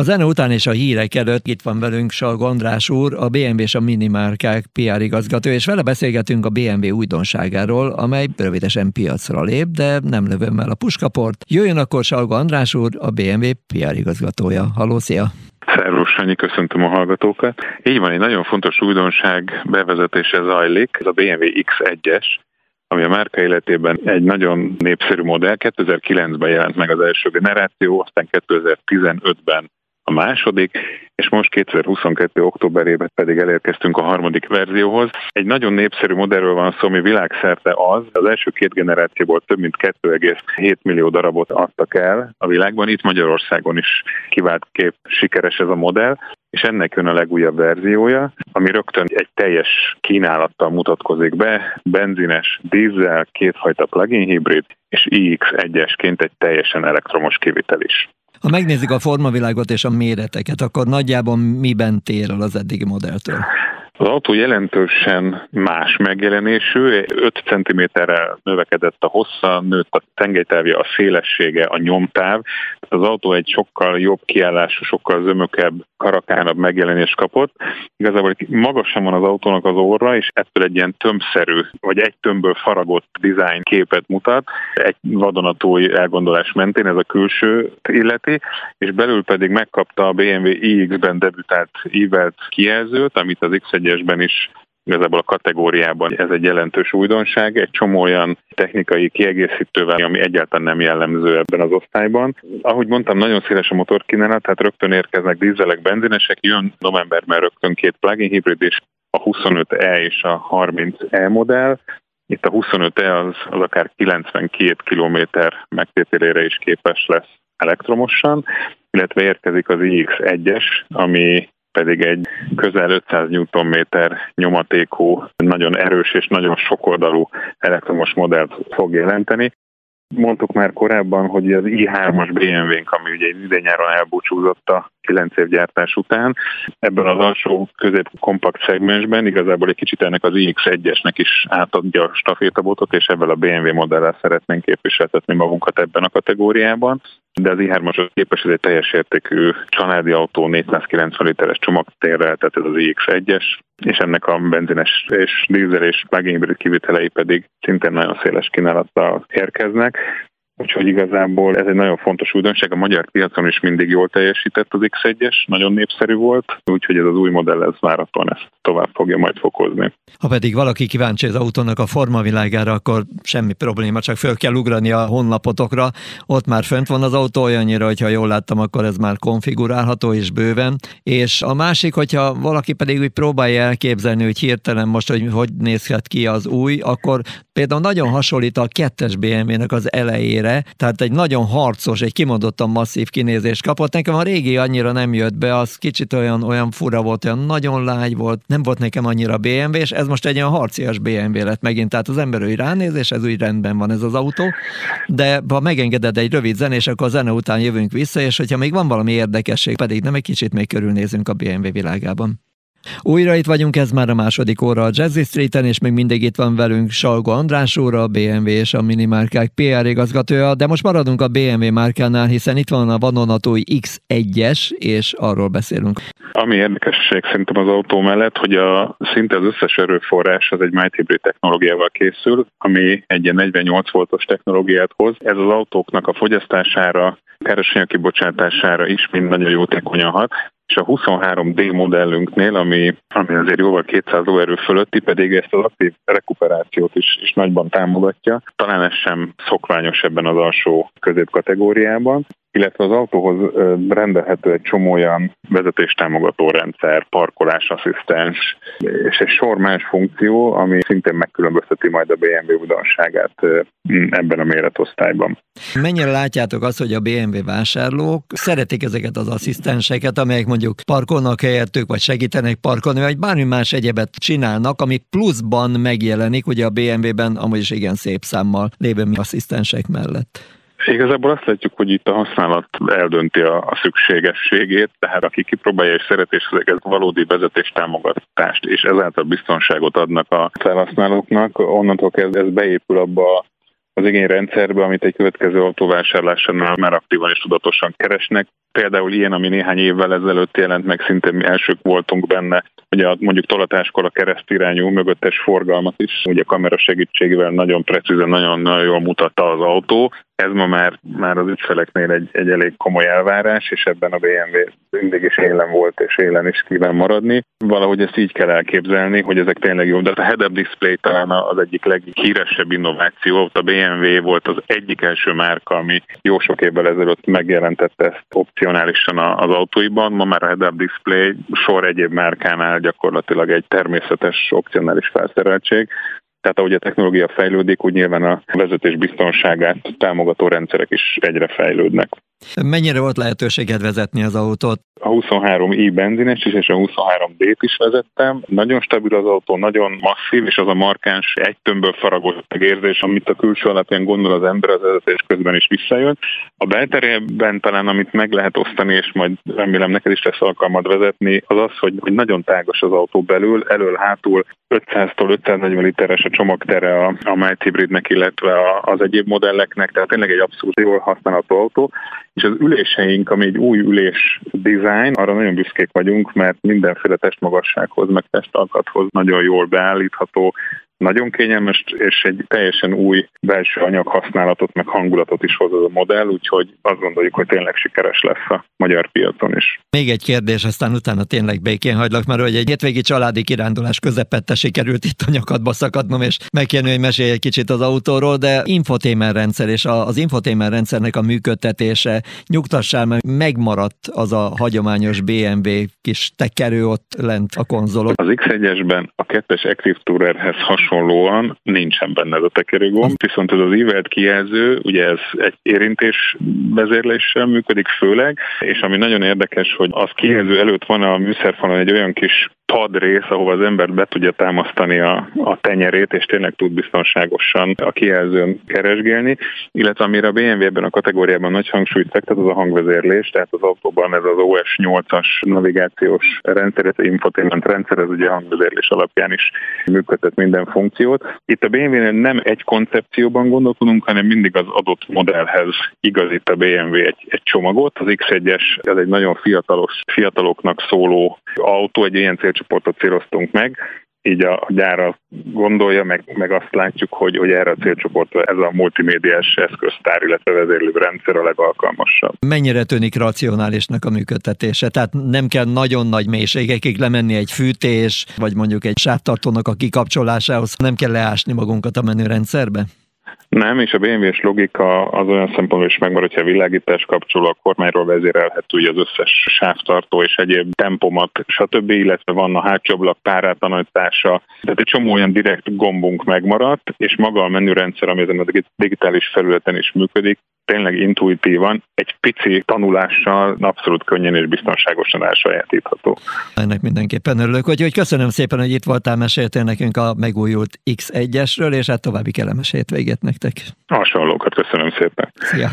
A zene után és a hírek előtt itt van velünk Salg András úr, a BMW és a Minimárkák PR igazgató, és vele beszélgetünk a BMW újdonságáról, amely rövidesen piacra lép, de nem lövöm el a puskaport. Jöjjön akkor Salg András úr, a BMW PR igazgatója. Halló, szia! Szervus, Sanyi, köszöntöm a hallgatókat. Így van, egy nagyon fontos újdonság bevezetése zajlik, ez a BMW X1-es, ami a márka életében egy nagyon népszerű modell. 2009-ben jelent meg az első generáció, aztán 2015-ben a második, és most 2022. októberében pedig elérkeztünk a harmadik verzióhoz. Egy nagyon népszerű modellről van szó, ami világszerte az, az első két generációból több mint 2,7 millió darabot adtak el a világban, itt Magyarországon is kivált kép sikeres ez a modell, és ennek jön a legújabb verziója, ami rögtön egy teljes kínálattal mutatkozik be, benzines, dízel, kétfajta plug-in hibrid, és iX1-esként egy teljesen elektromos kivitel is. Ha megnézzük a formavilágot és a méreteket, akkor nagyjából miben tér el az eddigi modelltől? Az autó jelentősen más megjelenésű, 5 cm-rel növekedett a hossza, nőtt a tengelytávja, a szélessége, a nyomtáv. Az autó egy sokkal jobb kiállású, sokkal zömökebb, karakánabb megjelenést kapott. Igazából magasan van az autónak az orra, és ettől egy ilyen tömbszerű, vagy egy tömbből faragott design képet mutat. Egy vadonatúj elgondolás mentén ez a külső illeti, és belül pedig megkapta a BMW iX-ben debütált ívelt kijelzőt, amit az X1 egyesben is igazából a kategóriában ez egy jelentős újdonság, egy csomó olyan technikai kiegészítővel, ami egyáltalán nem jellemző ebben az osztályban. Ahogy mondtam, nagyon széles a motorkínálat, tehát rögtön érkeznek dízelek, benzinesek, jön novemberben rögtön két plug-in hibrid és a 25E és a 30E modell. Itt a 25E az, az akár 92 km megtételére is képes lesz elektromosan, illetve érkezik az iX1-es, ami pedig egy közel 500 Nm nyomatékú, nagyon erős és nagyon sokoldalú elektromos modellt fog jelenteni. Mondtuk már korábban, hogy az i3-as BMW-nk, ami ugye idén-nyáron elbúcsúzott a 9 év gyártás után, ebben az alsó közép-kompakt szegmensben igazából egy kicsit ennek az iX1-esnek is átadja a stafétabotot, és ebben a BMW modellel szeretnénk képviseltetni magunkat ebben a kategóriában de az i3-as képes, ez egy teljes értékű családi autó, 490 literes csomagtérrel, tehát ez az iX1-es, és ennek a benzines és dízel és hibrid kivitelei pedig szintén nagyon széles kínálattal érkeznek. Úgyhogy igazából ez egy nagyon fontos újdonság. A magyar piacon is mindig jól teljesített az X1-es, nagyon népszerű volt, úgyhogy ez az új modell ez várhatóan ezt tovább fogja majd fokozni. Ha pedig valaki kíváncsi az autónak a formavilágára, akkor semmi probléma, csak föl kell ugrani a honlapotokra. Ott már fönt van az autó olyannyira, hogyha jól láttam, akkor ez már konfigurálható és bőven. És a másik, hogyha valaki pedig úgy próbálja elképzelni, hogy hirtelen most, hogy hogy nézhet ki az új, akkor például nagyon hasonlít a kettes BMW-nek az elejére, erre, tehát egy nagyon harcos, egy kimondottan masszív kinézést kapott. Nekem a régi annyira nem jött be, az kicsit olyan, olyan fura volt, olyan nagyon lágy volt, nem volt nekem annyira BMW, és ez most egy olyan harcias BMW lett megint, tehát az ember úgy ránéz, és ez úgy rendben van ez az autó, de ha megengeded egy rövid zenés, akkor a zene után jövünk vissza, és hogyha még van valami érdekesség, pedig nem egy kicsit még körülnézünk a BMW világában. Újra itt vagyunk, ez már a második óra a Jazzy Street-en, és még mindig itt van velünk Salgo András úr, a BMW és a Minimárkák PR igazgatója, de most maradunk a BMW márkánál, hiszen itt van a vadonatúj X1-es, és arról beszélünk. Ami érdekesség szerintem az autó mellett, hogy a szinte az összes erőforrás az egy mild hybrid technológiával készül, ami egy ilyen 48 voltos technológiát hoz. Ez az autóknak a fogyasztására, keresények kibocsátására is mind nagyon jótékonyan hat és a 23D modellünknél, ami, ami azért jóval 200 lóerő fölötti, pedig ezt az aktív rekuperációt is, is nagyban támogatja. Talán ez sem szokványos ebben az alsó középkategóriában illetve az autóhoz rendelhető egy csomó olyan vezetéstámogató rendszer, parkolásasszisztens és egy sor más funkció, ami szintén megkülönbözteti majd a BMW újdonságát ebben a méretosztályban. Mennyire látjátok azt, hogy a BMW vásárlók szeretik ezeket az asszisztenseket, amelyek mondjuk parkolnak helyettük, vagy segítenek parkolni, vagy bármi más egyebet csinálnak, ami pluszban megjelenik, ugye a BMW-ben amúgy is igen szép számmal lévő asszisztensek mellett. Igazából azt látjuk, hogy itt a használat eldönti a, a szükségességét, tehát aki kipróbálja és szereti, és ezeket valódi vezetés támogatást, és ezáltal biztonságot adnak a felhasználóknak, onnantól kezdve ez beépül abba az igényrendszerbe, amit egy következő autóvásárlásánál már aktívan és tudatosan keresnek, Például ilyen, ami néhány évvel ezelőtt jelent meg, szinte mi elsők voltunk benne, ugye mondjuk tolatáskor a keresztirányú mögöttes forgalmat is, ugye kamera segítségével nagyon precízen, nagyon, nagyon jól mutatta az autó, ez ma már, már az ügyfeleknél egy, egy elég komoly elvárás, és ebben a BMW mindig is élen volt, és élen is kíván maradni. Valahogy ezt így kell elképzelni, hogy ezek tényleg jó. De a head-up display talán az egyik leghíresebb innováció. A BMW volt az egyik első márka, ami jó sok évvel ezelőtt megjelentette ezt opcionálisan az autóiban. Ma már a head-up display sor egyéb márkánál gyakorlatilag egy természetes opcionális felszereltség. Tehát ahogy a technológia fejlődik, úgy nyilván a vezetés biztonságát támogató rendszerek is egyre fejlődnek. Mennyire volt lehetőséged vezetni az autót? A 23i benzines is és a 23D-t is vezettem. Nagyon stabil az autó, nagyon masszív, és az a markáns egy tömbből faragott érzés, amit a külső alapján gondol az ember, az vezetés közben is visszajön. A belterében talán, amit meg lehet osztani, és majd remélem neked is lesz alkalmad vezetni, az az, hogy, hogy nagyon tágos az autó belül, elől, hátul 500-tól 540 literes a csomagtere a, a Might Hybridnek, illetve a, az egyéb modelleknek, tehát tényleg egy abszolút jól használható autó és az üléseink, ami egy új ülés design, arra nagyon büszkék vagyunk, mert mindenféle testmagassághoz, meg testalkathoz nagyon jól beállítható, nagyon kényelmes, és egy teljesen új belső anyag használatot, meg hangulatot is hoz az a modell, úgyhogy azt gondoljuk, hogy tényleg sikeres lesz a magyar piacon is. Még egy kérdés, aztán utána tényleg békén hagylak, mert hogy egy hétvégi családi kirándulás közepette sikerült itt a nyakadba szakadnom, és megkérni, hogy mesélj egy kicsit az autóról, de infotainment rendszer és az infotainment rendszernek a működtetése, nyugtassál, mert megmaradt az a hagyományos BMW kis tekerő ott lent a konzolok. Az X1-esben a kettes Active Tourerhez hasonló hasonlóan nincsen benne ez a tekerőgomb, viszont ez az ívelt kijelző, ugye ez egy érintés vezérléssel működik főleg, és ami nagyon érdekes, hogy az kijelző előtt van a műszerfalon egy olyan kis rész, ahova az ember be tudja támasztani a, a tenyerét, és tényleg tud biztonságosan a kijelzőn keresgélni, illetve amire a BMW-ben a kategóriában nagy hangsúlyt fektet, az a hangvezérlés, tehát az autóban ez az OS 8-as navigációs rendszer, ez infotainment rendszer, ez ugye a hangvezérlés alapján is működtet minden funkciót. Itt a BMW-nél nem egy koncepcióban gondolkodunk, hanem mindig az adott modellhez igazít a BMW egy, egy csomagot. Az X1-es, ez egy nagyon fiatalos, fiataloknak szóló autó, egy ilyen célcsoportot céloztunk meg, így a, gyára gondolja, meg, meg azt látjuk, hogy, hogy erre a célcsoportra ez a multimédiás eszköztár, illetve vezérlő rendszer a legalkalmasabb. Mennyire tűnik racionálisnak a működtetése? Tehát nem kell nagyon nagy mélységekig lemenni egy fűtés, vagy mondjuk egy sávtartónak a kikapcsolásához, nem kell leásni magunkat a menürendszerbe? Nem, és a BMW-s logika az olyan szempontból is megmarad, hogyha világítás kapcsol, a kormányról vezérelhető ugye az összes sávtartó és egyéb tempomat, stb., illetve van a hátsó ablak párátanítása. Tehát egy csomó olyan direkt gombunk megmaradt, és maga a menürendszer, ami ezen a digitális felületen is működik, tényleg intuitívan, egy pici tanulással abszolút könnyen és biztonságosan elsajátítható. Ennek mindenképpen örülök, hogy köszönöm szépen, hogy itt voltál, meséltél nekünk a megújult X1-esről, és hát további kellemes hétvégét nektek. Hasonlókat köszönöm szépen. Szia!